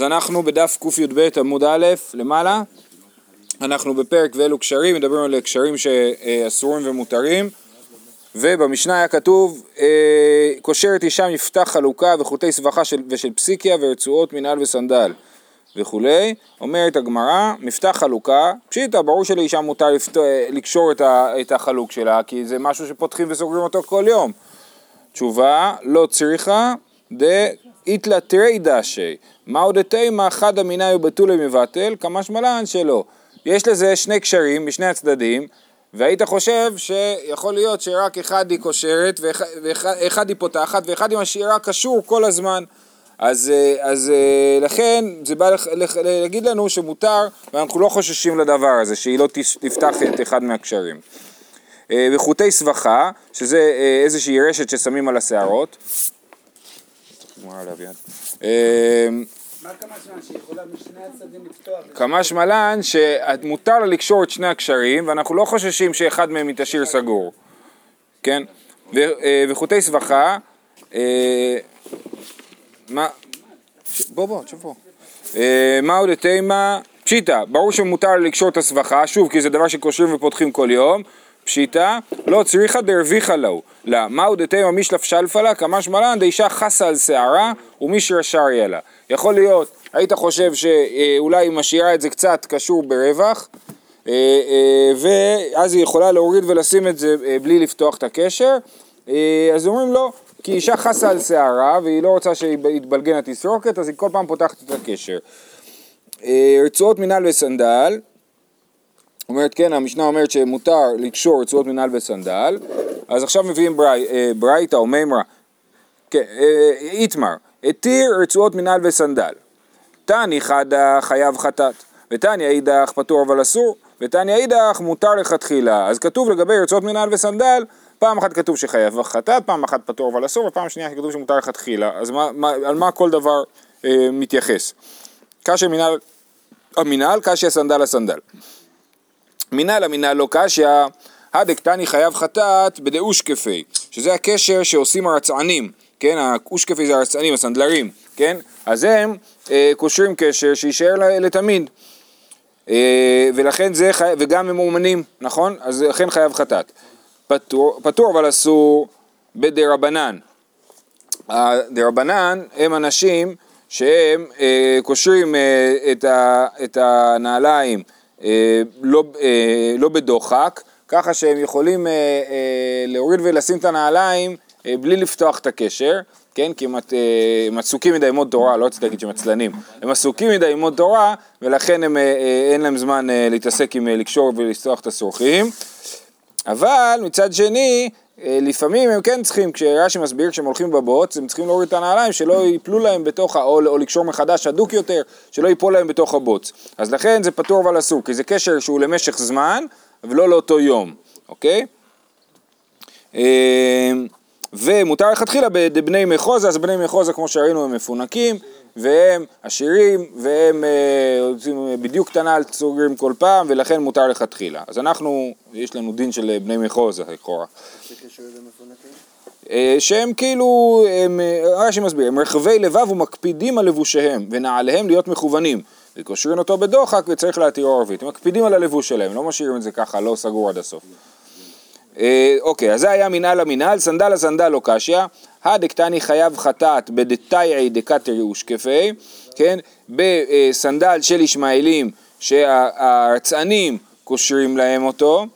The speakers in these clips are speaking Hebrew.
אז אנחנו בדף קי"ב עמוד א', למעלה. אנחנו בפרק ואלו קשרים, מדברים על קשרים שאסורים ומותרים. ובמשנה היה כתוב, אה, קושרת אישה מפתח חלוקה וחוטי סבכה של, ושל פסיקיה ורצועות מנהל וסנדל וכולי. אומרת הגמרא, מפתח חלוקה, פשיטא, ברור שלאישה מותר לפת... לקשור את, ה... את החלוק שלה, כי זה משהו שפותחים וסוגרים אותו כל יום. תשובה, לא צריכה, דאיתלה תרי דשי, מהו דתימה חד אמינאי ובתולי מבטל, כמה שמלן שלא. יש לזה שני קשרים משני הצדדים, והיית חושב שיכול להיות שרק אחד היא קושרת ואחד היא פותחת ואחד היא משאירה קשור כל הזמן. אז, אז לכן זה בא להגיד לנו שמותר ואנחנו לא חוששים לדבר הזה, שהיא לא תפתח את אחד מהקשרים. וחוטי סבכה, שזה איזושהי רשת ששמים על השערות. כמה שמלן שמותר לה לקשור את שני הקשרים ואנחנו לא חוששים שאחד מהם יתשאיר סגור, כן? וחוטי סבכה, מה, בוא בוא, תשב פה. מהו דתימה, פשיטא, ברור שמותר לקשור את הסבכה, שוב כי זה דבר שקושרים ופותחים כל יום, פשיטא, לא צריכה דרוויחה לו, לא, מהו דתימה מישלף שלפה לה, כמה שמלן דאישה חסה על שערה ומישרא שריה לה. יכול להיות, היית חושב שאולי היא משאירה את זה קצת קשור ברווח, ואז היא יכולה להוריד ולשים את זה בלי לפתוח את הקשר, אז אומרים לא, כי אישה חסה על שערה והיא לא רוצה שיתבלגן התסרוקת, אז היא כל פעם פותחת את הקשר. רצועות מנהל וסנדל, אומרת כן, המשנה אומרת שמותר לקשור רצועות מנהל וסנדל, אז עכשיו מביאים ברייתא או מימרא, כן, איתמר, התיר רצועות מנהל וסנדל. תני חדה חייב חטאת, ותניא אידך פטור אבל אסור, ותניא אידך מותר לכתחילה. אז כתוב לגבי רצועות מנהל וסנדל, פעם אחת כתוב שחייב חטאת, פעם אחת פטור אבל אסור, ופעם שנייה כתוב שמותר לכתחילה. אז מה, מה, על מה כל דבר אה, מתייחס? קשיא מנהל המנהל, קשיא סנדל הסנדל. מנהל המנהל לא קשיא, הדקתני חייב חטאת בדאושקפי, שזה הקשר שעושים הרצענים. כן, האושקפי זה הרצענים, הסנדלרים, כן? אז הם אה, קושרים קשר שיישאר לתמיד. אה, ולכן זה חי... וגם הם מאומנים, נכון? אז לכן חייב חטאת. פטור, אבל אסור בדרבנן. הדרבנן הם אנשים שהם אה, קושרים אה, את, ה, את הנעליים לא, אה, לא בדוחק, ככה שהם יכולים אה, אה, להוריד ולשים את הנעליים אה, בלי לפתוח את הקשר, כן? כי הם, אה, עסוקים מדי ללמוד תורה, לא רציתי להגיד שהם עצלנים, הם עסוקים מדי ללמוד תורה ולכן הם, אה, אין להם זמן להתעסק עם לקשור ולפתוח את השרוכים, אבל מצד שני, לפעמים הם כן צריכים, כשרש"י מסביר, כשהם הולכים בבוץ, הם צריכים להוריד את הנעליים, שלא ייפלו להם בתוך, ה... או, או לקשור מחדש הדוק יותר, שלא ייפול להם בתוך הבוץ. אז לכן זה פטור אבל אסור, כי זה קשר שהוא למשך זמן, ולא לאותו יום, אוקיי? ומותר לכתחילה בבני מחוזה, אז בני מחוזה כמו שראינו הם מפונקים והם עשירים והם אה, בדיוק קטנה על צוגרים כל פעם ולכן מותר לכתחילה. אז אנחנו, יש לנו דין של בני מחוזה לכאורה. אה, שהם כאילו, הם, רש"י מסביר, הם רחבי לבב ומקפידים על לבושיהם ונעליהם להיות מכוונים וקושרים אותו בדוחק וצריך להתירו ערבית. הם מקפידים על הלבוש שלהם, לא משאירים את זה ככה, לא סגור עד הסוף. אה, אוקיי, אז זה היה מנהל המנהל, סנדל הסנדל לא קשיא, הדקתני חייב חטאת בדתאי דקתרי ושקפי, כן, בסנדל של ישמעאלים שהרצענים קושרים להם אותו,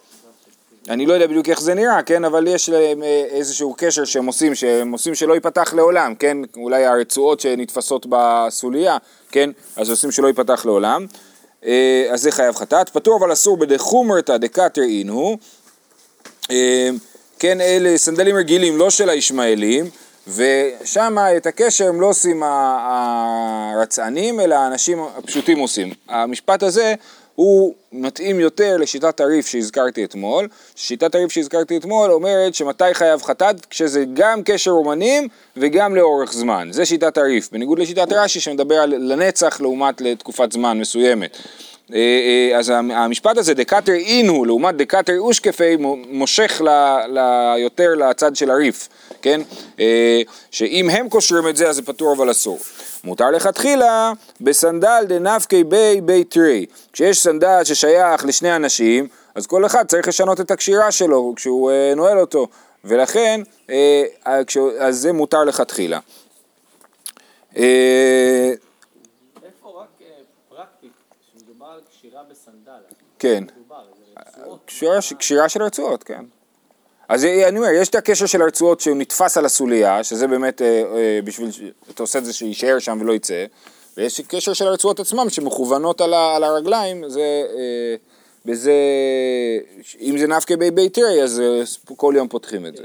אני לא יודע בדיוק איך זה נראה, כן, אבל יש להם אה, איזשהו קשר שהם עושים, שהם עושים שלא ייפתח לעולם, כן, אולי הרצועות שנתפסות בסוליה, כן, אז עושים שלא ייפתח לעולם, אה, אז זה חייב חטאת, פטור אבל אסור בדחומרתא דקתר אינו, כן, אלה סנדלים רגילים, לא של הישמעאלים, ושם את הקשר הם לא עושים הרצענים, אלא האנשים הפשוטים עושים. המשפט הזה הוא מתאים יותר לשיטת הריף שהזכרתי אתמול. שיטת הריף שהזכרתי אתמול אומרת שמתי חייב חטאת, כשזה גם קשר אומנים וגם לאורך זמן. זה שיטת הריף, בניגוד לשיטת רש"י שמדבר על לנצח לעומת לתקופת זמן מסוימת. אה, אה, אז המשפט הזה, דקטר אינו לעומת דקטר אושקפי, מושך ל, ל, יותר לצד של הריף, כן? אה, שאם הם קושרים את זה אז זה פטור אבל אסור. מותר לכתחילה בסנדל דנפקי בי בי תרי. כשיש סנדל ששייך לשני אנשים, אז כל אחד צריך לשנות את הקשירה שלו כשהוא נועל אותו, ולכן אז זה מותר לכתחילה. כן. קשירה של רצועות, כן. אז אני אומר, יש את הקשר של הרצועות שהוא נתפס על הסוליה, שזה באמת אה, אה, בשביל, אתה עושה את זה שיישאר שם ולא יצא, ויש קשר של הרצועות עצמם שמכוונות על, על הרגליים, זה, אה, בזה, אם זה נפקא בי בי תרי, אז כל יום פותחים את זה.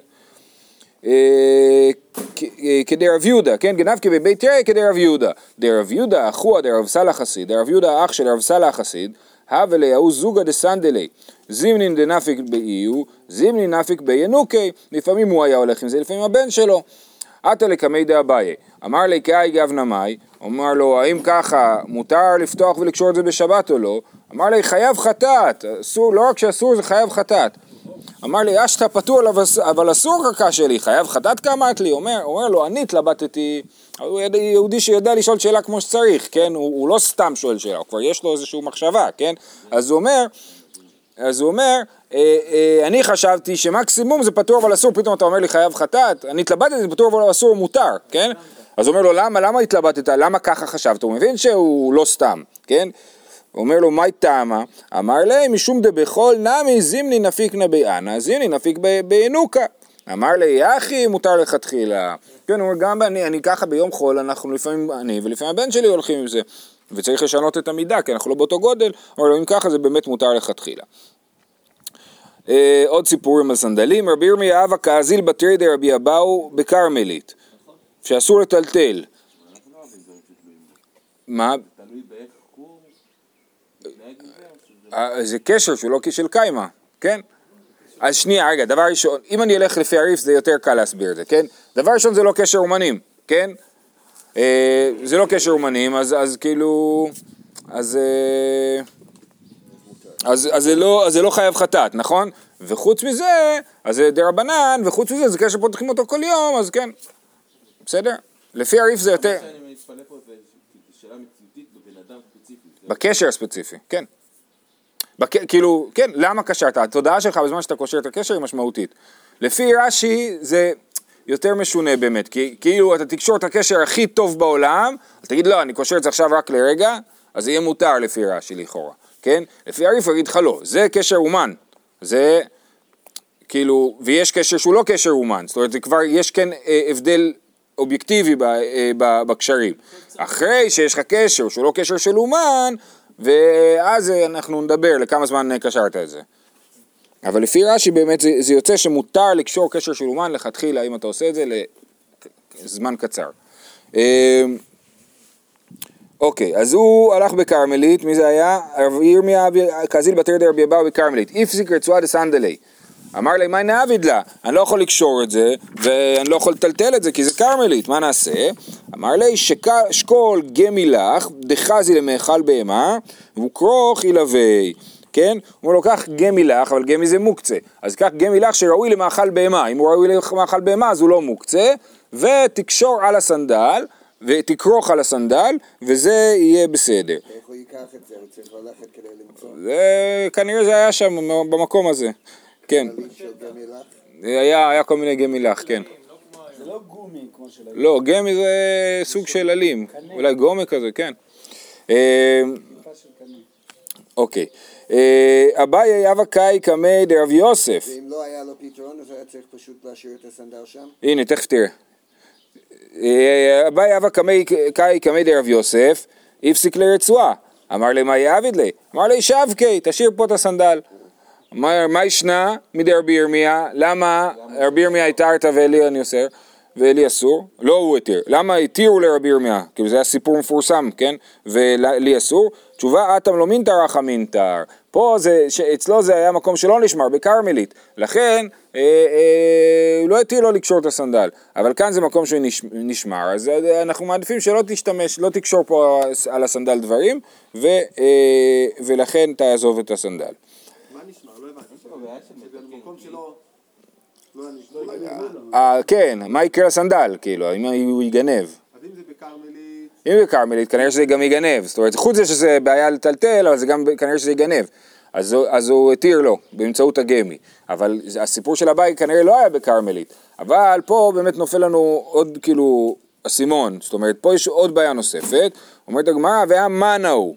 כדי רב יהודה, כן, גנב כבבית תראה כדי רב יהודה. דרב יהודה אחוה דרב סלח חסיד, דרב יהודה אח של רב סלח חסיד, הווה ליהו זוגא דסנדלי, זימנין דנפיק באיו, זימנין נפיק בינוקי, לפעמים הוא היה הולך עם זה, לפעמים הבן שלו. עטה לקמי דאביי, אמר לי כאי גב נמי, אמר לו האם ככה מותר לפתוח ולקשור את זה בשבת או לא? אמר לי חייב חטאת, אסור, לא רק שאסור זה חייב חטאת. אמר לי אשתא פטור אבל אסור קרקע שלי, חייב חטאת כאמרת לי? אומר, אומר לו אני התלבטתי הוא יהודי שיודע לשאול שאלה כמו שצריך, כן? הוא, הוא לא סתם שואל שאלה, הוא כבר יש לו איזושהי מחשבה, כן? אז הוא אומר, אז הוא אומר, אה, אה, אני חשבתי שמקסימום זה פטור אבל אסור, פתאום אתה אומר לי חייב חטאת, אני התלבטתי, זה פטור אבל אסור מותר, כן? אז הוא אומר לו, למה, למה התלבטת, למה ככה חשבת? הוא מבין שהוא לא סתם, כן? אומר לו, מהי טעמה? אמר לי, משום דבכל נמי זימני נפיק נביאנה, זימני נפיק בינוקה. אמר לי, יחי, מותר לכתחילה. כן, הוא אומר, גם אני, אני ככה ביום חול, אנחנו לפעמים, אני ולפעמים הבן שלי הולכים עם זה. וצריך לשנות את המידה, כי אנחנו לא באותו גודל, אבל אם ככה זה באמת מותר לכתחילה. אה, עוד סיפורים על סנדלים, רבי ירמיה אבא כאזיל בתרי דרבי אבאו בכרמלית, שאסור לטלטל. מה? אה, זה קשר שהוא לא כשל קיימא, כן? אז שנייה, רגע, דבר ראשון, אם אני אלך לפי הריף זה יותר קל להסביר את זה, כן? דבר ראשון זה לא קשר אומנים, כן? אה, זה לא קשר אומנים, אז, אז כאילו, אז, אה, אז, אז, זה לא, אז זה לא חייב חטאת, נכון? וחוץ מזה, אז זה דה רבנן, וחוץ מזה זה קשר פותחים אותו כל יום, אז כן, בסדר? לפי הריף זה יותר... בקשר הספציפי, כן. בק... כאילו, כן, למה קשרת? התודעה שלך בזמן שאתה קושר את הקשר היא משמעותית. לפי רש"י זה יותר משונה באמת, כי כאילו אתה תקשור את הקשר הכי טוב בעולם, אז תגיד לא, אני קושר את זה עכשיו רק לרגע, אז יהיה מותר לפי רש"י לכאורה, כן? לפי הריף יגיד לך לא, זה קשר אומן, זה כאילו, ויש קשר שהוא לא קשר אומן, זאת אומרת זה כבר, יש כן אה, הבדל אובייקטיבי ב, אה, ב, בקשרים. אחרי שיש לך קשר שהוא לא קשר של אומן, ואז אנחנו נדבר לכמה זמן קשרת את זה. אבל לפי רש"י באמת זה, זה יוצא שמותר לקשור קשר של אומן לכתחילה אם אתה עושה את זה לזמן קצר. אמ, אוקיי, אז הוא הלך בכרמלית, מי זה היה? ירמיה קזיל בתר דרבי אבאו בכרמלית. איפסיק רצועה דסנדלי. אמר לי, מה נעביד לה? אני לא יכול לקשור את זה, ואני לא יכול לטלטל את זה, כי זה כרמלית, מה נעשה? אמר לי, שקול גמי לך, דחזי למאכל בהמה, וכרוך ילווה. כן? הוא אומר לו, קח גמי לך, אבל גמי זה מוקצה. אז קח גמי לך שראוי למאכל בהמה. אם הוא ראוי למאכל בהמה, אז הוא לא מוקצה, ותקשור על הסנדל. ותכרוך על הסנדל, וזה יהיה בסדר. איך הוא ייקח את זה? הוא צריך ללכת כדי למצוא? זה, כנראה זה היה שם, במקום הזה. כן. היה, היה כל מיני גמילח, כן. זה לא גומי כמו של... לא, גמי זה סוג של עלים. אולי גומי כזה, כן. אה, אוקיי. אה, אביי אבא קאי קמי דרב יוסף. ואם לא היה לו פתרון, אז היה צריך פשוט להשאיר את הסנדל שם? הנה, תכף תראה. אה, אביי אבא קאי קמי דרב יוסף, הפסיק לרצועה. אמר לי, מה יעביד לי? אמר לי, שבקי, תשאיר פה את הסנדל. מה ישנה מדי רבי ירמיה? למה רבי ירמיה הייתה ארתא ואלי אני אוסר? ולי אסור, לא הוא התיר, למה התירו לרבי ירמיה? כאילו זה היה סיפור מפורסם, כן? ולי אסור, תשובה אטם לא מינתר אחא מינתר, פה זה, אצלו זה היה מקום שלא נשמר, בכרמלית, לכן אה, אה, הוא לא התיר לו לקשור את הסנדל, אבל כאן זה מקום שנשמר, אז אה, אנחנו מעדיפים שלא תשתמש, לא תקשור פה על הסנדל דברים, אה, ולכן תעזוב את הסנדל. מה נשמר? לא הבנתי. במקום שלא... לא אה, כן, מה יקרה לסנדל, כאילו, אם הוא ייגנב. אז אם זה בכרמלית... אם בכרמלית, כנראה שזה גם ייגנב. זאת אומרת, חוץ מזה שזה בעיה לטלטל, אבל זה גם כנראה שזה ייגנב. אז, אז הוא התיר לו, באמצעות הגמי. אבל זה- הסיפור של הבית כנראה לא היה בכרמלית. אבל פה באמת נופל לנו עוד כאילו אסימון. זאת אומרת, פה יש עוד בעיה נוספת. אומרת הגמרא, והמאנה הוא.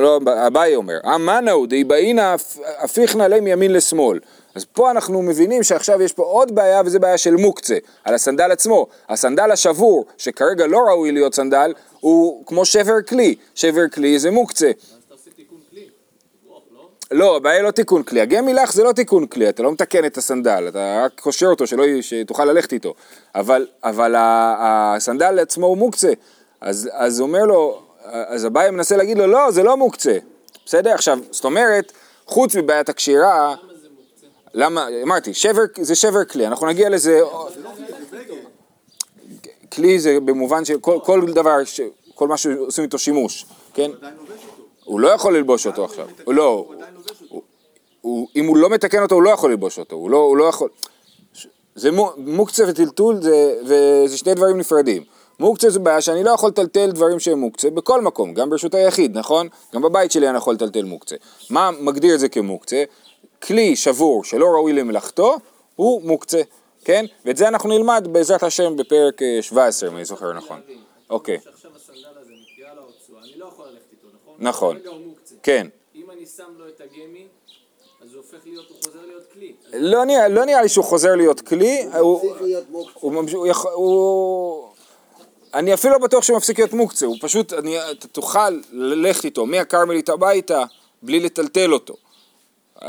לא, אביי אומר, המאנהו דאיבאינא הפיכנא להם ימין לשמאל. אז פה אנחנו מבינים שעכשיו יש פה עוד בעיה וזה בעיה של מוקצה, על הסנדל עצמו. הסנדל השבור, שכרגע לא ראוי להיות סנדל, הוא כמו שבר כלי. שבר כלי זה מוקצה. לא, הבעיה לא תיקון כלי, הגמי לך זה לא תיקון כלי, אתה לא מתקן את הסנדל, אתה רק קושר אותו שלא, שתוכל ללכת איתו, אבל, אבל הסנדל עצמו הוא מוקצה, אז הוא אומר לו, אז אביי מנסה להגיד לו, לא, זה לא מוקצה, בסדר? עכשיו, זאת אומרת, חוץ מבעיית הקשירה, למה, אמרתי, שבר, זה שבר כלי, אנחנו נגיע לזה, כלי זה במובן של כל, כל דבר, ש- כל מה שעושים איתו שימוש, כן? הוא לא יכול ללבוש אותו עכשיו, לא, הוא אם הוא לא מתקן אותו, הוא לא יכול ללבוש אותו, הוא לא, הוא לא יכול... זה מו- מוקצה וטלטול זה, וזה שני דברים נפרדים. מוקצה זה בעיה שאני לא יכול לטלטל דברים שהם מוקצה בכל מקום, גם ברשות היחיד, נכון? גם בבית שלי אני יכול לטלטל מוקצה. מה מגדיר את זה כמוקצה? כלי שבור שלא ראוי למלאכתו, הוא מוקצה, כן? ואת זה אנחנו נלמד בעזרת השם בפרק אה, 17, אם אני זוכר נכון. אוקיי, שעכשיו הסנדל הזה נפגעה לו הרצועה, אני לא יכול ללכת איתו, נכון? נכון. כן. אם אני שם לו את הגמי, אז הוא הופך להיות, הוא חוזר להיות כלי. לא נראה, לא נראה לי שהוא חוזר להיות כלי, הוא, אני אפילו לא בטוח שהוא מפסיק להיות מוקצה, הוא פשוט, אני, אתה תוכל ללכת איתו מהכרמלית הביתה בלי לטלטל אותו.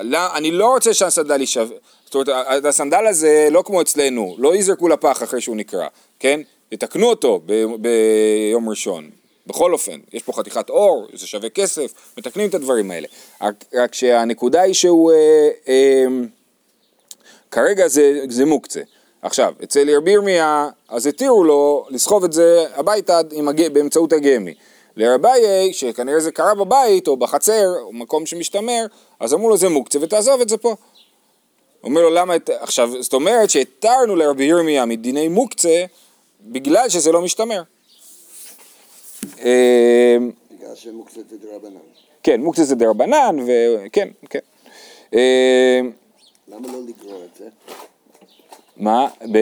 לא, אני לא רוצה שהסנדל יישבר, זאת אומרת, הסנדל הזה לא כמו אצלנו, לא יזרקו לפח אחרי שהוא נקרע, כן? יתקנו אותו ב, ביום ראשון. בכל אופן, יש פה חתיכת אור, זה שווה כסף, מתקנים את הדברים האלה. רק, רק שהנקודה היא שהוא... אה, אה, כרגע זה, זה מוקצה. עכשיו, אצל רבי ירמיה, אז התירו לו לסחוב את זה הביתה הג... באמצעות הגמי. לרביי, שכנראה זה קרה בבית או בחצר, או מקום שמשתמר, אז אמרו לו זה מוקצה ותעזוב את זה פה. אומר לו למה, את... עכשיו, זאת אומרת שהתרנו לרבי ירמיה מדיני מוקצה, בגלל שזה לא משתמר. אה, בגלל שמוקצה זה דרבנן. כן, מוקצה זה דרבנן, וכן, כן. אה, למה לא לגרור את זה? מה? ב...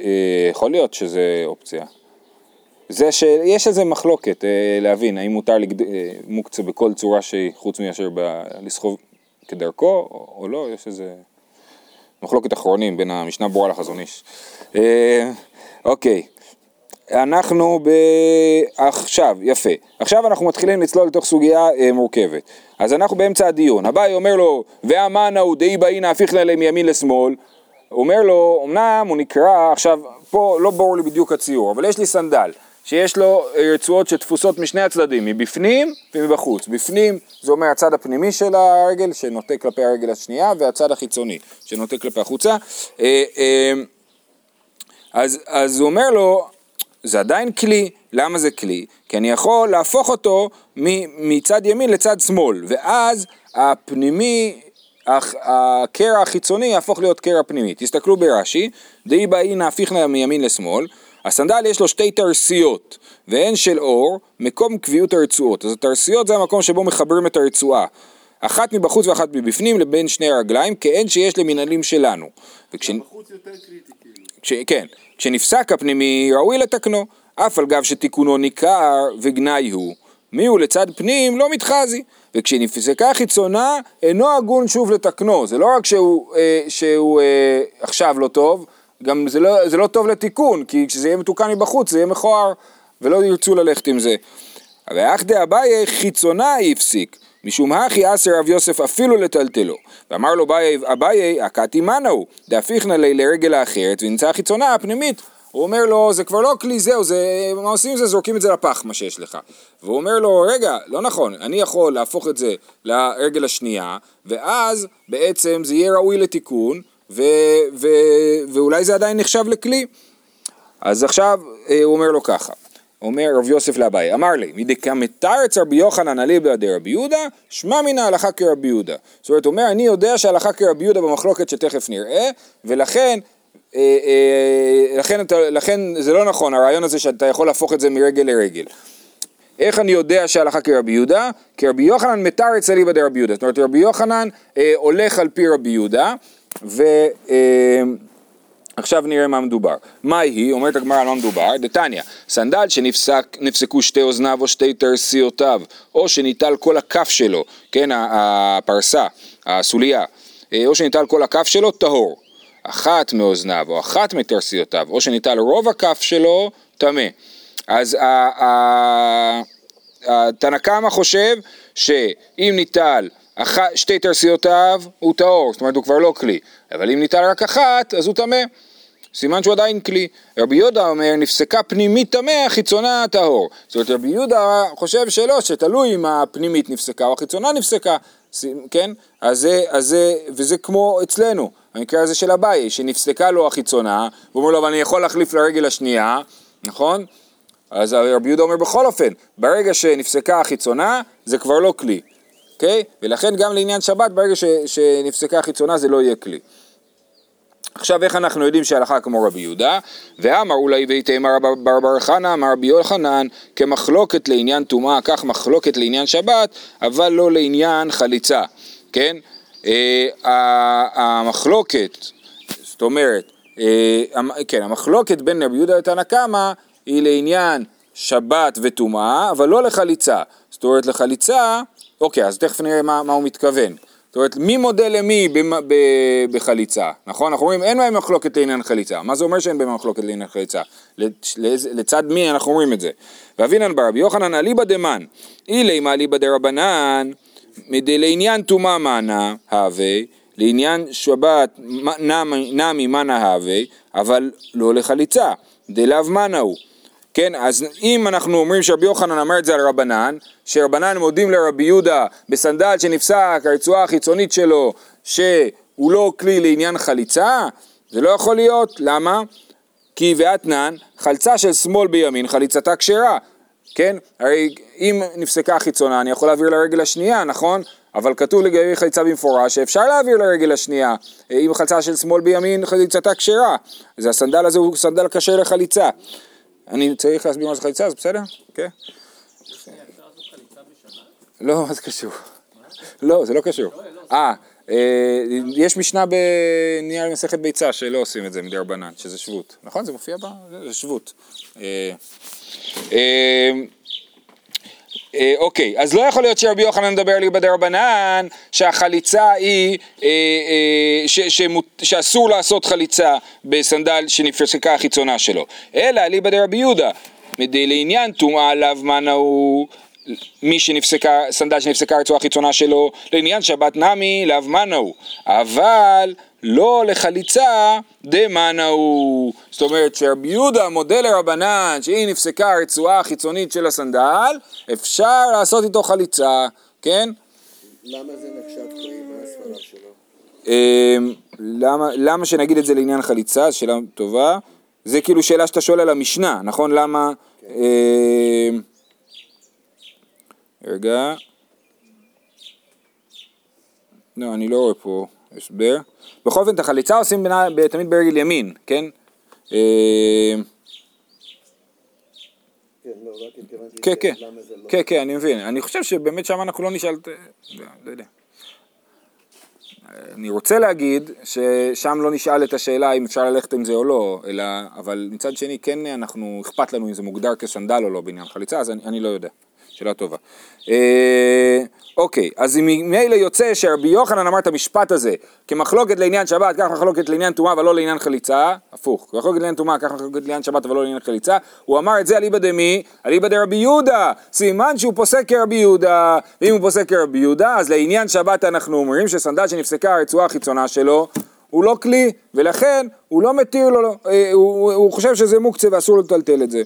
אה, יכול להיות שזה אופציה. זה שיש איזה מחלוקת אה, להבין האם מותר לגד... אה, מוקצה בכל צורה שהיא חוץ מאשר ב... לסחוב כדרכו או, לא, יש איזה מחלוקת אחרונים בין המשנה ברורה לחזון איש. אוקיי, אנחנו ב... עכשיו, יפה. עכשיו אנחנו מתחילים לצלול לתוך סוגיה מורכבת. אז אנחנו באמצע הדיון. אביי אומר לו, ואמנה הוא דאי באינא הפיכנא להם מימין לשמאל. הוא אומר לו, אמנם הוא נקרא, עכשיו, פה לא ברור לי בדיוק הציור, אבל יש לי סנדל, שיש לו אה, רצועות שתפוסות משני הצדדים, מבפנים ומבחוץ. בפנים זה אומר הצד הפנימי של הרגל, שנוטה כלפי הרגל השנייה, והצד החיצוני, שנוטה כלפי החוצה. אה, אה, אז, אז הוא אומר לו, זה עדיין כלי, למה זה כלי? כי אני יכול להפוך אותו מצד ימין לצד שמאל, ואז הפנימי, הקרע החיצוני יהפוך להיות קרע פנימי. תסתכלו ברש"י, דאי באינא הפיכנא מימין לשמאל, הסנדל יש לו שתי תרסיות, והן של אור, מקום קביעות הרצועות. אז התרסיות זה המקום שבו מחברים את הרצועה. אחת מבחוץ ואחת מבפנים לבין שני הרגליים, כאין שיש למנהלים שלנו. וכש... בחוץ יותר קריטי כאילו. כש, כן, כשנפסק הפנימי ראוי לתקנו, אף על גב שתיקונו ניכר וגנאי הוא, מי הוא לצד פנים לא מתחזי, וכשנפסקה חיצונה אינו הגון שוב לתקנו, זה לא רק שהוא, אה, שהוא אה, עכשיו לא טוב, גם זה לא, זה לא טוב לתיקון, כי כשזה יהיה מתוקן מבחוץ זה יהיה מכוער ולא ירצו ללכת עם זה. ואח דאביי חיצונה הפסיק, משום הכי אסר רב יוסף אפילו לטלטלו. ואמר לו אביי, הכתי מנהו, דהפיכנה לי לרגל האחרת, ונמצא החיצונה הפנימית. הוא אומר לו, זה כבר לא כלי זהו, זה, מה עושים עם זה? זורקים את זה לפח, מה שיש לך. והוא אומר לו, רגע, לא נכון, אני יכול להפוך את זה לרגל השנייה, ואז בעצם זה יהיה ראוי לתיקון, ו, ו, ואולי זה עדיין נחשב לכלי. אז עכשיו אה, הוא אומר לו ככה, אומר רב יוסף לאביי, אמר לי, מדקמתרץ רבי יוחנן אליבא דרבי יהודה, שמע מן ההלכה כרבי יהודה. זאת אומרת, הוא אומר, אני יודע שההלכה כרבי יהודה במחלוקת שתכף נראה, ולכן לכן, אתה, לכן זה לא נכון, הרעיון הזה שאתה יכול להפוך את זה מרגל לרגל. איך אני יודע שההלכה כרבי יהודה? כי רבי יוחנן מתרץ אליבא דרבי יהודה. זאת אומרת, רבי יוחנן אה, הולך על פי רבי יהודה, ועכשיו אה, נראה מה מדובר. מה היא? אומרת הגמרא על מה מדובר? דתניא, סנדל שנפסקו שתי אוזניו או שתי תרסיותיו, או שניטל כל הכף שלו, כן, הפרסה, הסוליה, אה, או שניטל כל הכף שלו, טהור. אחת מאוזניו או אחת מתרסיותיו, או שניטל רוב הכף שלו, טמא. אז התנא קמא חושב שאם ניטל שתי תרסיותיו הוא טהור, זאת אומרת הוא כבר לא כלי, אבל אם ניטל רק אחת אז הוא טמא. סימן שהוא עדיין כלי. רבי יהודה אומר, נפסקה פנימית טמא, חיצונה טהור. זאת אומרת, רבי יהודה חושב שלא, שתלוי אם הפנימית נפסקה או החיצונה נפסקה, כן? אז זה, אז זה, וזה כמו אצלנו, המקרה הזה של אביי, שנפסקה לו החיצונה, והוא אומר לו, אבל אני יכול להחליף לרגל השנייה, נכון? אז רבי יהודה אומר, בכל אופן, ברגע שנפסקה החיצונה, זה כבר לא כלי, אוקיי? ולכן גם לעניין שבת, ברגע ש, שנפסקה החיצונה זה לא יהיה כלי. עכשיו איך אנחנו יודעים שהלכה כמו רבי יהודה? ואמר אולי בר בר חנא אמר רבי יוחנן כמחלוקת לעניין טומאה, כך מחלוקת לעניין שבת, אבל לא לעניין חליצה, כן? אה, המחלוקת, זאת אומרת, אה, כן, המחלוקת בין רבי יהודה לתנא קמא היא לעניין שבת וטומאה, אבל לא לחליצה. זאת אומרת לחליצה, אוקיי, אז תכף נראה מה, מה הוא מתכוון. זאת אומרת, מי מודה למי בחליצה, נכון? אנחנו אומרים אין בהם מחלוקת לעניין חליצה. מה זה אומר שאין בהם מחלוקת לעניין חליצה? לצד מי אנחנו אומרים את זה? ואבינן ברבי יוחנן אליבא דמן, אילי מה אליבא דרבנן, לעניין טומאה מנה הווה, לעניין שבת נמי מנה הווה, אבל לא לחליצה, דלאו מנה הוא. כן, אז אם אנחנו אומרים שרבי יוחנן אמר את זה על רבנן, שרבנן מודים לרבי יהודה בסנדל שנפסק, הרצועה החיצונית שלו, שהוא לא כלי לעניין חליצה, זה לא יכול להיות, למה? כי ואתנן, חלצה של שמאל בימין, חליצתה כשרה, כן? הרי אם נפסקה חיצונה, אני יכול להעביר לרגל השנייה, נכון? אבל כתוב לגבי חליצה במפורש שאפשר להעביר לרגל השנייה, אם חלצה של שמאל בימין, חליצתה כשרה, אז הסנדל הזה הוא סנדל כשר לחליצה. אני צריך להסביר מה זה חליצה, אז בסדר? כן. לא, מה זה קשור? לא, זה לא קשור. אה, אה, יש משנה בנייר מסכת ביצה שלא עושים את זה מדי רבנן, שזה שבות. נכון? זה מופיע בה? זה שבות. אה, אוקיי, אז לא יכול להיות שרבי יוחנן מדבר לי בדרבנן שהחליצה היא, אה, אה, ש, שמות, שאסור לעשות חליצה בסנדל שנפסקה החיצונה שלו, אלא אליבא דרבי יהודה, לעניין טומאה עליו מה נהוג מי שנפסקה, סנדל שנפסקה הרצועה החיצונה שלו, לעניין שבת נמי לאו מנהו, אבל לא לחליצה דמנהו. זאת אומרת שרבי יהודה מודה לרבנן שאם נפסקה הרצועה החיצונית של הסנדל, אפשר לעשות איתו חליצה, כן? למה זה נחשב כלי? מה הסברה שלו? אמ, למה, למה שנגיד את זה לעניין חליצה? שאלה טובה. זה כאילו שאלה שאתה שואל על המשנה, נכון? למה... כן. רגע. לא, אני לא רואה פה הסבר. בכל אופן, את החליצה עושים בינה, תמיד ברגל ימין, כן? אה, כן, לא, כן, כן, לא- כן, כן, אני מבין. אני חושב שבאמת שם אנחנו לא נשאל, לא, לא יודע. אני רוצה להגיד ששם לא נשאל את השאלה אם אפשר ללכת עם זה או לא, אלא, אבל מצד שני כן אנחנו, אכפת לנו אם זה מוגדר כסנדל או לא בעניין חליצה, אז אני, אני לא יודע. שאלה טובה. אה, אוקיי, אז ממילא יוצא שרבי יוחנן אמר את המשפט הזה, כמחלוקת לעניין שבת, כך מחלוקת לעניין טומאה ולא לעניין חליצה, הפוך, כמחלוקת לעניין טומאה, כך מחלוקת לעניין שבת ולא לעניין חליצה, הוא אמר את זה אליבא דמי, אליבא דרבי יהודה, סימן שהוא פוסק כרבי יהודה, ואם הוא פוסק כרבי יהודה, אז לעניין שבת אנחנו אומרים שסנדל שנפסקה הרצועה החיצונה שלו, הוא לא כלי, ולכן הוא לא מתיר לו, אה, הוא, הוא חושב שזה מוקצה ואסור לטלטל את זה.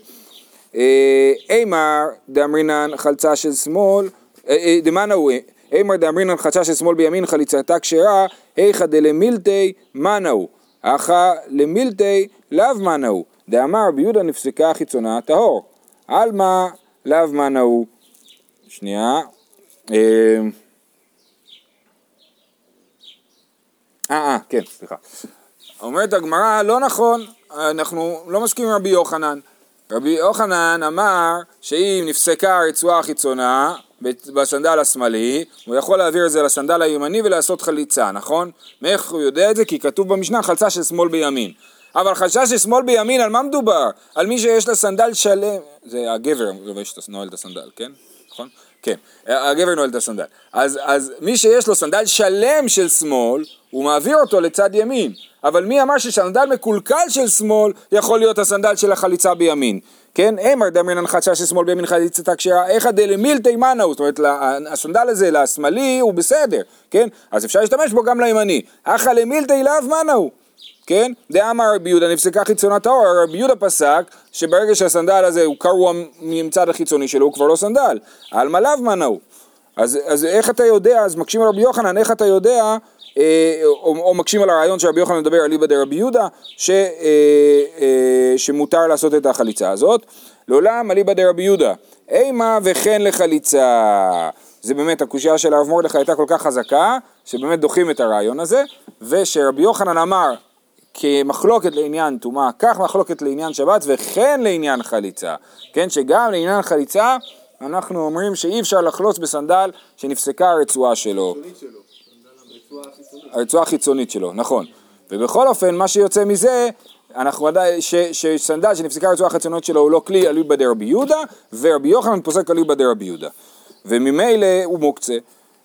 אה, אימר דאמרינן חלצה של שמאל, אה, אה, דמאנה הוא, אימר דאמרינן חלצה של שמאל בימין חליצתה כשרה, היכא דלמילתי מאנה הוא, אחא למילתי לאו מאנה הוא, דאמר רבי יהודה נפסקה חיצונה טהור, עלמא לאו מאנה הוא. שנייה. אה, אה, כן, סליחה. אומרת הגמרא, לא נכון, אנחנו לא מסכימים עם רבי יוחנן. רבי יוחנן אמר שאם נפסקה הרצועה החיצונה בסנדל השמאלי, הוא יכול להעביר את זה לסנדל הימני ולעשות חליצה, נכון? מאיך הוא יודע את זה? כי כתוב במשנה חלצה של שמאל בימין. אבל חלצה של שמאל בימין, על מה מדובר? על מי שיש לה סנדל שלם, זה הגבר נועל את הסנדל, כן? נכון? כן, הגבר נועל את הסנדל. אז, אז מי שיש לו סנדל שלם של שמאל, הוא מעביר אותו לצד ימין. אבל מי אמר שסנדל מקולקל של שמאל יכול להיות הסנדל של החליצה בימין? כן? אמר דמרינן חדשה של שמאל בימין חליצתה כשרה, איכא דלמילתי מנאו, זאת אומרת הסנדל הזה לשמאלי הוא בסדר, כן? אז אפשר להשתמש בו גם לימני. אחא למילתי לאו מנאו. כן? דאמר רבי יהודה נפסקה חיצונת האור, רבי יהודה פסק שברגע שהסנדל הזה הוא קרוע מצד החיצוני שלו הוא כבר לא סנדל, על מלאו מנאו. אז, אז איך אתה יודע, אז מקשים רבי יוחנן, איך אתה יודע או, או מקשים על הרעיון שרבי יוחנן מדבר על ליבא דרבי יהודה, ש, אה, אה, שמותר לעשות את החליצה הזאת. לעולם אליבא דרבי יהודה, אימה וכן לחליצה. זה באמת, הקושייה של הרב מרדכי הייתה כל כך חזקה, שבאמת דוחים את הרעיון הזה, ושרבי יוחנן אמר כמחלוקת לעניין טומאה, כך מחלוקת לעניין שבת וכן לעניין חליצה. כן, שגם לעניין חליצה אנחנו אומרים שאי אפשר לחלוץ בסנדל שנפסקה הרצועה שלו. הרצועה החיצונית שלו, נכון. ובכל אופן, מה שיוצא מזה, אנחנו ודאי, שסנדל שנפסקה הרצועה החיצונית שלו הוא לא כלי אליבא דרבי יהודה, ורבי יוחנן פוסק אליבא דרבי יהודה. וממילא הוא מוקצה.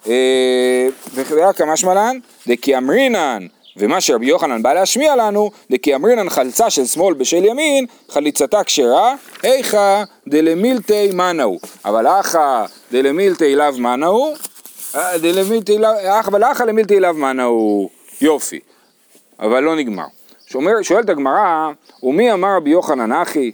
אה, ורק המשמע לן, דכי אמרינן, ומה שרבי יוחנן בא להשמיע לנו, דכי אמרינן חלצה של שמאל בשל ימין, חליצתה כשרה, איכא דלמילתי מנאו. אבל אחא דלמילתי לאו מנאו, אבל אחא למילתי אליו מנה הוא יופי, אבל לא נגמר. שואלת הגמרא, ומי אמר רבי יוחנן אחי?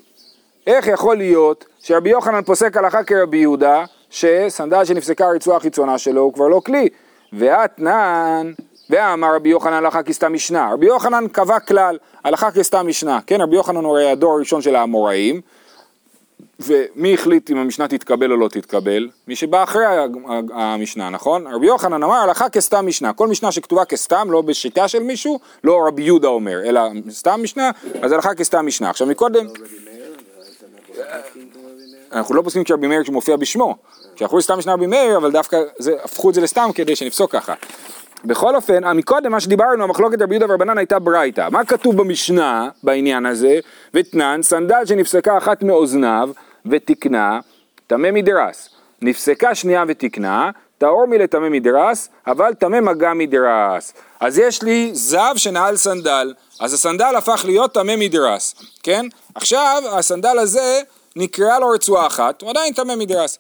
איך יכול להיות שרבי יוחנן פוסק הלכה כרבי יהודה, שסנדל שנפסקה הרצועה החיצונה שלו הוא כבר לא כלי, ואתנן, ואמר רבי יוחנן הלכה כסתם משנה. רבי יוחנן קבע כלל, הלכה כסתם משנה, כן, רבי יוחנן הוא הרי הדור הראשון של האמוראים, ומי החליט אם המשנה תתקבל או לא תתקבל? מי שבא אחרי המשנה, נכון? רבי יוחנן אמר הלכה כסתם משנה, כל משנה שכתובה כסתם, לא בשיטה של מישהו, לא רבי יהודה אומר, אלא סתם משנה, אז הלכה כסתם משנה. עכשיו מקודם... אנחנו לא פוסקים כרבי מאיר שמופיע בשמו, כשאנחנו סתם משנה רבי מאיר, אבל דווקא הפכו את זה לסתם כדי שנפסוק ככה. בכל אופן, מקודם מה שדיברנו, המחלוקת רבי יהודה ורבנן הייתה ברייתא. מה כתוב במשנה בעניין הזה? ותנן, סנדל שנפסקה אחת מאוזניו ותיקנה, טמא מדרס. נפסקה שנייה ותיקנה, טהור מלטמא מדרס, אבל טמא מגע מדרס. אז יש לי זב שנעל סנדל, אז הסנדל הפך להיות טמא מדרס, כן? עכשיו הסנדל הזה נקרעה לו רצועה אחת, הוא עדיין טמא מדרס.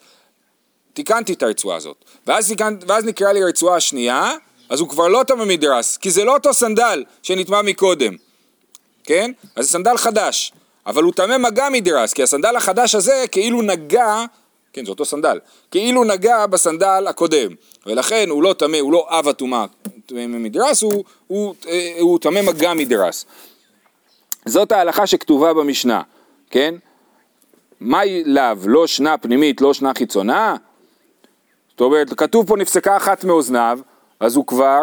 תיקנתי את הרצועה הזאת, ואז. ואז נקרעה לי רצועה שנייה, אז הוא כבר לא טמא מדרס, כי זה לא אותו סנדל שנטמא מקודם, כן? אז זה סנדל חדש. אבל הוא טמא מגע מדרס, כי הסנדל החדש הזה כאילו נגע, כן זה אותו סנדל, כאילו נגע בסנדל הקודם, ולכן הוא לא טמא, הוא לא אב הטומאה מדרס, הוא טמא מגע מדרס. זאת ההלכה שכתובה במשנה, כן? מהי לאו? לא שנה פנימית, לא שנה חיצונה? זאת אומרת, כתוב פה נפסקה אחת מאוזניו, אז הוא כבר,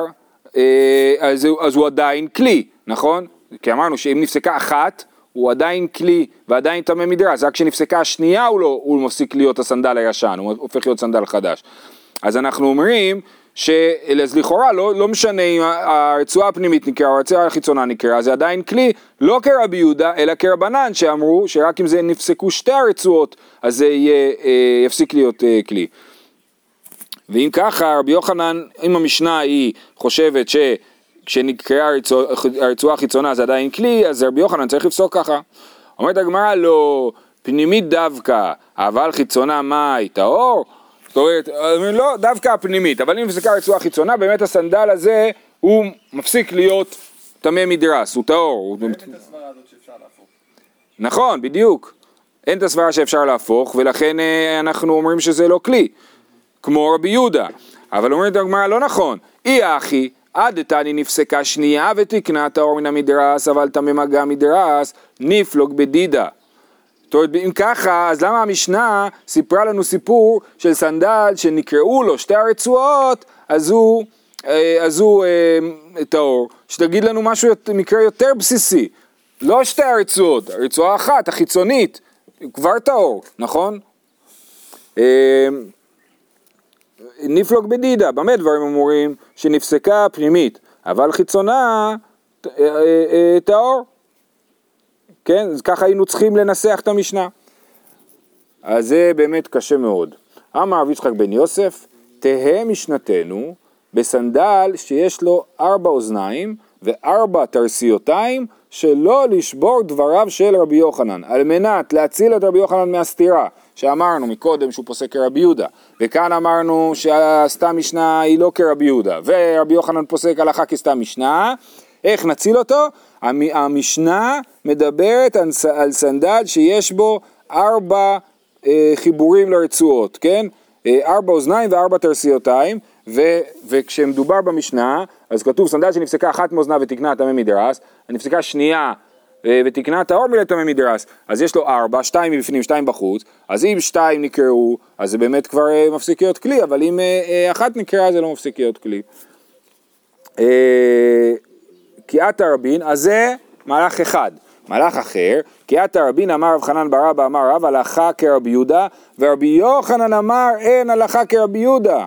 אה, אז, אז הוא עדיין כלי, נכון? כי אמרנו שאם נפסקה אחת, הוא עדיין כלי ועדיין טמא מדרס, רק כשנפסקה השנייה הוא, לא, הוא מפסיק להיות הסנדל הישן, הוא הופך להיות סנדל חדש. אז אנחנו אומרים ש... אז לכאורה לא, לא משנה אם הרצועה הפנימית נקראה או הרצועה החיצונה נקראה, זה עדיין כלי, לא כרבי יהודה, אלא כרבנן שאמרו שרק אם זה נפסקו שתי הרצועות, אז זה יהיה, אה, יפסיק להיות אה, כלי. ואם ככה, רבי יוחנן, אם המשנה היא חושבת שכשנקראה הרצוע, הרצועה החיצונה זה עדיין כלי, אז רבי יוחנן צריך לפסוק ככה. אומרת הגמרא, לא, פנימית דווקא, אבל חיצונה מאי, טהור? זאת אומרת, לא, דווקא הפנימית, אבל אם נפסקה רצועה חיצונה, באמת הסנדל הזה הוא מפסיק להיות טמא מדרס, הוא טהור. אין את הסברה הזאת שאפשר להפוך. נכון, בדיוק. אין את הסברה שאפשר להפוך, ולכן אה, אנחנו אומרים שזה לא כלי, כמו רבי יהודה. אבל אומרת הגמרא, לא נכון. אי אחי, עד דתני נפסקה שנייה ותקנה טהור מן המדרס, אבל טמא מגע מדרס, נפלוג בדידה. זאת אומרת, אם ככה, אז למה המשנה סיפרה לנו סיפור של סנדל שנקראו לו שתי הרצועות, אז הוא, אה, אז הוא אה, טהור. שתגיד לנו משהו, מקרה יותר בסיסי. לא שתי הרצועות, הרצועה האחת, החיצונית, כבר טהור, נכון? אה, נפלוג בדידה, במה דברים אמורים? שנפסקה פנימית, אבל חיצונה טהור. כן? אז ככה היינו צריכים לנסח את המשנה. אז זה באמת קשה מאוד. אמר רב יצחק בן יוסף, תהא משנתנו בסנדל שיש לו ארבע אוזניים וארבע תרסיותיים שלא לשבור דבריו של רבי יוחנן, על מנת להציל את רבי יוחנן מהסתירה, שאמרנו מקודם שהוא פוסק כרבי יהודה, וכאן אמרנו שהסתם משנה היא לא כרבי יהודה, ורבי יוחנן פוסק הלכה כסתם משנה, איך נציל אותו? המשנה מדברת על סנדל שיש בו ארבע אה, חיבורים לרצועות, כן? אה, ארבע אוזניים וארבע תרסיותיים, ו, וכשמדובר במשנה, אז כתוב סנדל שנפסקה אחת מאוזניו ותקנה טמא מדרס, נפסקה שנייה ותקנה טהור מלטמא מדרס, אז יש לו ארבע, שתיים מבפנים, שתיים בחוץ, אז אם שתיים נקראו, אז זה באמת כבר מפסיק להיות כלי, אבל אם אחת נקראה זה לא מפסיק להיות כלי. קיאת הרבין, אז זה מהלך אחד. מהלך אחר, קיאת הרבין אמר רב חנן ברבא אמר רב הלכה כרבי יהודה, ורבי יוחנן אמר אין הלכה כרבי יהודה.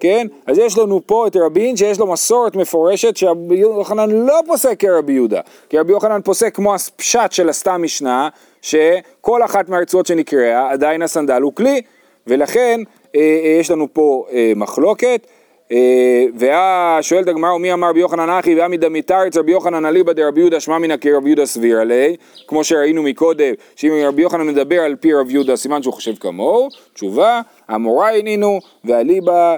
כן? אז יש לנו פה את רבין שיש לו מסורת מפורשת שרבי יוחנן לא פוסק כרבי יהודה. כי רבי יוחנן פוסק כמו הפשט של הסתם משנה, שכל אחת מהרצועות שנקראה עדיין הסנדל הוא כלי, ולכן אה, אה, יש לנו פה אה, מחלוקת. אה, שואלת הגמרא, ומי אמר רבי יוחנן אחי ועמי דמיתרץ רבי יוחנן אליבא דרבי יהודה שמע מינא כרבי יהודה סביר עלי, כמו שראינו מקודם, שאם רבי יוחנן מדבר על פי רבי יהודה, סימן שהוא חושב כמוהו, תשובה, אמוראי נינו ואליבא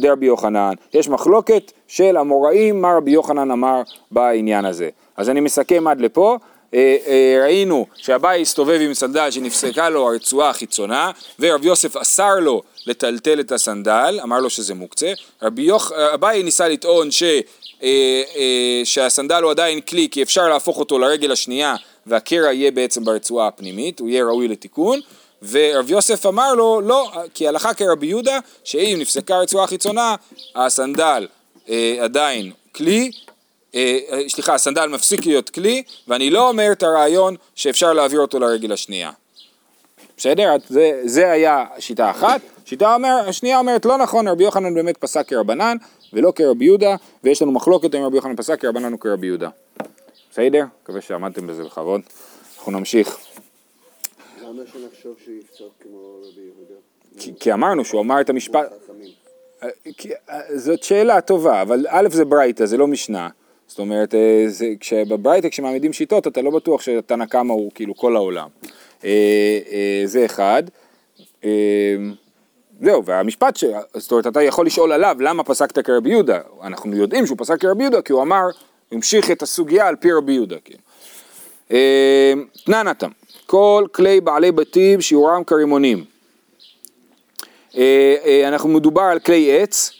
דרבי יוחנן. יש מחלוקת של אמוראים, מה רבי יוחנן אמר בעניין הזה. אז אני מסכם עד לפה. אה, אה, ראינו שאביי הסתובב עם סנדל שנפסקה לו הרצועה החיצונה ורב יוסף אסר לו לטלטל את הסנדל, אמר לו שזה מוקצה, רבי יוח... אביי ניסה לטעון ש... אה, שהסנדל הוא עדיין כלי כי אפשר להפוך אותו לרגל השנייה והקרע יהיה בעצם ברצועה הפנימית, הוא יהיה ראוי לתיקון ורב יוסף אמר לו לא, כי הלכה כרבי יהודה שאם נפסקה רצועה חיצונה הסנדל אה, עדיין כלי אה, אה, סליחה, הסנדל מפסיק להיות כלי, ואני לא אומר את הרעיון שאפשר להעביר אותו לרגל השנייה. בסדר? זה, זה היה שיטה אחת. שיטה אומר, השנייה אומרת לא נכון, רבי יוחנן באמת פסק כרבנן ולא כרבי יהודה, ויש לנו מחלוקת אם רבי יוחנן פסק כרבנן או כרבי יהודה. בסדר? מקווה שעמדתם בזה בכבוד. אנחנו נמשיך. למה שנחשוב שיפסוק כמו רבי יהודה? כי, כי אמרנו שהוא אמר את המשפט... אה, זאת שאלה טובה, אבל א' זה ברייתא, זה לא משנה. זאת אומרת, אה, זה, כשבברייתא כשמעמידים שיטות אתה לא בטוח שתנא קמא הוא כאילו כל העולם. אה, אה, זה אחד. זהו, והמשפט, ש... זאת אומרת, אתה יכול לשאול עליו למה פסקת כרבי יהודה. אנחנו יודעים שהוא פסק כרבי יהודה כי הוא אמר, המשיך את הסוגיה על פי רבי יהודה. כן. תננתם, כל כלי בעלי בתים שיעורם כרימונים. אנחנו מדובר על כלי עץ,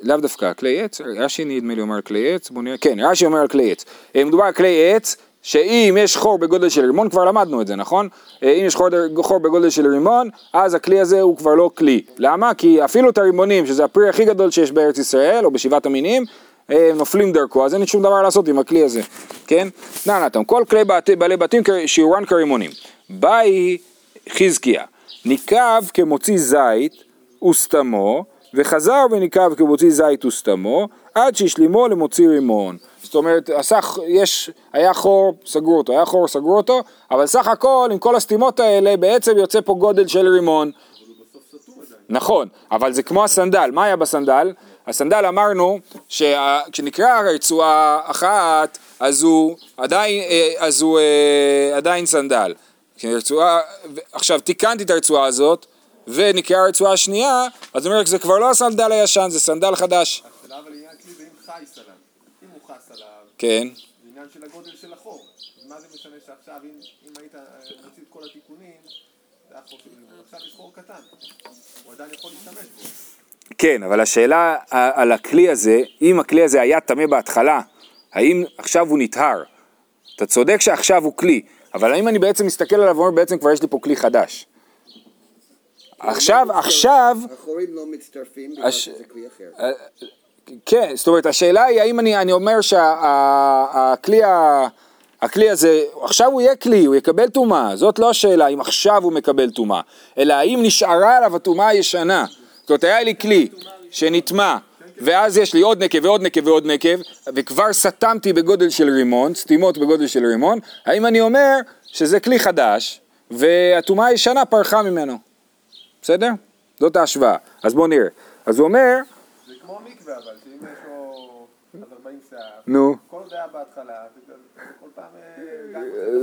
לאו דווקא כלי עץ, רש"י נדמה לי אומר כלי עץ, בוא נראה, כן, רש"י אומר על כלי עץ. אה, מדובר על כלי עץ, שאם יש חור בגודל של רימון, כבר למדנו את זה, נכון? אה, אם יש חור, חור בגודל של רימון, אז הכלי הזה הוא כבר לא כלי. למה? כי אפילו את הרימונים, שזה הפרי הכי גדול שיש בארץ ישראל, או בשבעת המינים, אה, נופלים דרכו, אז אין שום דבר לעשות עם הכלי הזה, כן? נענתם, כל כלי בעלי בתים שיעורן כרימונים. באי חזקיה, ניקב כמוציא זית וסתמו, וחזר וניקב כמוציא זית וסתמו, עד שהשלימו למוציא רימון. זאת אומרת, עשה, יש, היה חור, סגרו אותו, היה חור, סגרו אותו, אבל סך הכל, עם כל הסתימות האלה, בעצם יוצא פה גודל של רימון. נכון, אבל זה כמו הסנדל, מה היה בסנדל? הסנדל אמרנו שכשנקרא רצועה אחת אז הוא עדיין, אה, אז הוא אה, עדיין סנדל. כשרצועה, עכשיו תיקנתי את הרצועה הזאת ונקראה הרצועה השנייה, אז אומר שזה כבר לא הסנדל הישן, זה סנדל חדש. השאלה אבל עניין כלי זה אם חייס עליו. אם הוא חס עליו, כן. זה עניין של הגודל של החור. מה זה משנה שעכשיו, אם, אם היית אה, מוציא את כל התיקונים, זה היה חור של. עכשיו יש חור קטן. הוא עדיין יכול להשתמש בו. כן, אבל השאלה על הכלי הזה, אם הכלי הזה היה טמא בהתחלה, האם עכשיו הוא נטהר? אתה צודק שעכשיו הוא כלי, אבל האם אני בעצם מסתכל עליו ואומר בעצם כבר יש לי פה כלי חדש? עכשיו, עכשיו, החורים לא מצטרפים בגלל שזה כלי אחר. אה, כן, זאת אומרת, השאלה היא האם אני, אני אומר שהכלי הכלי הזה, עכשיו הוא יהיה כלי, הוא יקבל טומאה, זאת לא השאלה אם עכשיו הוא מקבל טומאה, אלא האם נשארה עליו הטומאה הישנה. זאת אומרת, היה לי כלי שנטמע, ואז יש לי עוד נקב ועוד נקב ועוד נקב, וכבר סתמתי בגודל של רימון, סתימות בגודל של רימון, האם אני אומר שזה כלי חדש, והטומאה הישנה פרחה ממנו. בסדר? זאת ההשוואה. אז בואו נראה. אז הוא אומר, זה כמו מקווה אבל, שאם יש לו אז 40 שיער, נו, כל עוד היה בהתחלה, זה- כל פעם אה.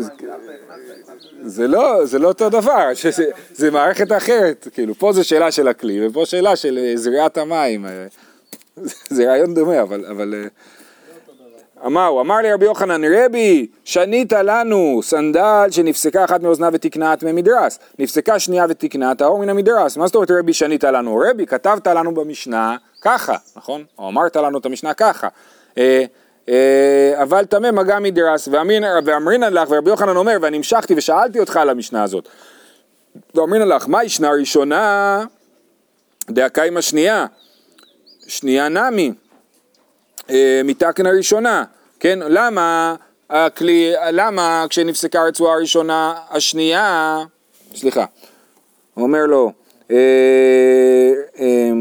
זה לא, זה לא אותו דבר, זה מערכת אחרת, כאילו, פה זה שאלה של הכלי, ופה שאלה של אה, זריעת המים. אה, זה רעיון דומה, אבל... אמר, אמר לי רבי יוחנן, רבי, שנית לנו סנדל שנפסקה אחת מאוזניו ותקנה טמא מדרס. נפסקה שנייה ותקנה טהור מן המדרס. מה זאת אומרת רבי שנית לנו? רבי, כתבת לנו במשנה ככה, נכון? או אמרת לנו את המשנה ככה. אה, אה, אבל טמא מגע מדרס, ואמרינן לך, ורבי יוחנן אומר, ואני המשכתי ושאלתי אותך על המשנה הזאת. ואמרינן לך, מה ישנה ראשונה? דאקיימה שנייה. שנייה נמי. אה, מתקן הראשונה, כן? למה הכלי, למה כשנפסקה הרצועה הראשונה, השנייה, סליחה, אומר לו, אה, אה,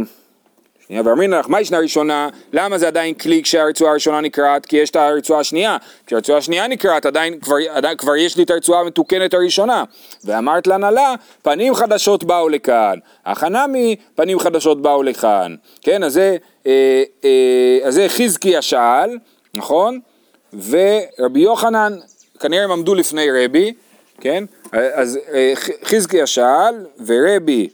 ואמרין לך, מה ישנה ראשונה? למה זה עדיין כלי כשהרצועה הראשונה נקרעת? כי יש את הרצועה השנייה. כשהרצועה השנייה נקרעת, עדיין כבר, עדיין, כבר יש לי את הרצועה המתוקנת הראשונה. ואמרת לנהלה, פנים חדשות באו לכאן. החנמי, פנים חדשות באו לכאן. כן, אז זה, אה, אה, אז זה חזקיה שאל, נכון? ורבי יוחנן, כנראה הם עמדו לפני רבי, כן? אז אה, חזקיה שאל, ורבי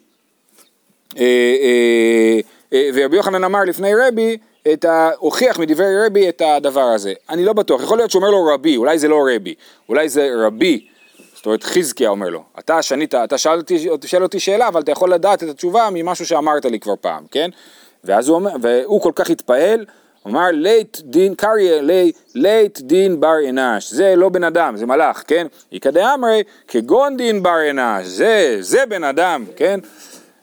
אה, אה, ורבי יוחנן אמר לפני רבי, את ה... הוכיח מדברי רבי את הדבר הזה. אני לא בטוח, יכול להיות שהוא אומר לו רבי, אולי זה לא רבי, אולי זה רבי. זאת אומרת חזקיה אומר לו, אתה שנית, אתה שאל אותי, שאל אותי שאלה, אבל אתה יכול לדעת את התשובה ממשהו שאמרת לי כבר פעם, כן? ואז הוא אומר, והוא כל כך התפעל, הוא אמר לית דין קריה לי לית דין בר אנש, זה לא בן אדם, זה מלאך, כן? איכא דאמרי כגון דין בר אנש, זה, זה בן אדם, כן?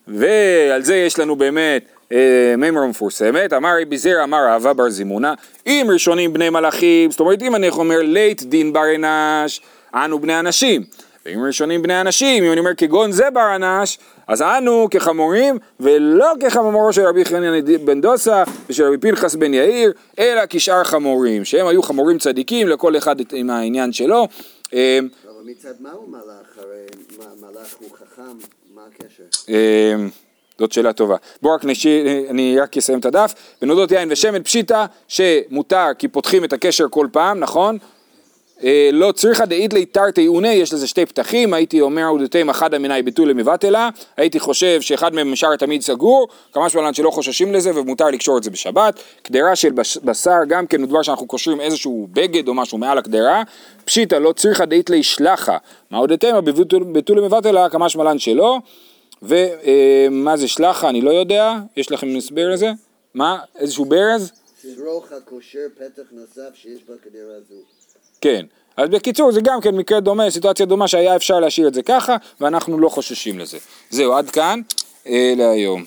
ועל זה יש לנו באמת אה, מימרה מפורסמת, אמר רבי זירא אמר אהבה בר זימונה, אם ראשונים בני מלאכים, זאת אומרת אם אני אומר לית דין בר אנש, אנו בני אנשים, ואם ראשונים בני אנשים, אם אני אומר כגון זה בר אנש, אז אנו כחמורים, ולא כחמורו של רבי חנין בן דוסה ושל רבי פנחס בן יאיר, אלא כשאר חמורים, שהם היו חמורים צדיקים, לכל אחד עם העניין שלו. אה, אבל מצד מה הוא מלאך? הרי מלאך הוא חכם, מה הקשר? זאת שאלה טובה. בואו רק נשאיר, אני רק אסיים את הדף. בנודות יין ושמן פשיטא שמותר כי פותחים את הקשר כל פעם, נכון? אה, לא צריכה דאית לי תרתי אונה, יש לזה שתי פתחים, הייתי אומר עודתיהם אחד המיני ביטול למבטלה, הייתי חושב שאחד מהם נשאר תמיד סגור, כמה שבלן שלא חוששים לזה ומותר לקשור את זה בשבת, קדרה של בש- בשר גם כן מדבר שאנחנו קושרים איזשהו בגד או משהו מעל הקדרה, פשיטא לא צריכה דאית לי שלחה, מה ביטול ביטול למבטלה, כמה שבלן שלא, ומה זה שלחה אני לא יודע, יש לכם הסבר לזה? מה? איזשהו ברז? שרוך הקושר פתח נוסף שיש בקדרה הזו. כן. אז בקיצור זה גם כן מקרה דומה, סיטואציה דומה שהיה אפשר להשאיר את זה ככה ואנחנו לא חוששים לזה. זהו, עד כאן אה, להיום.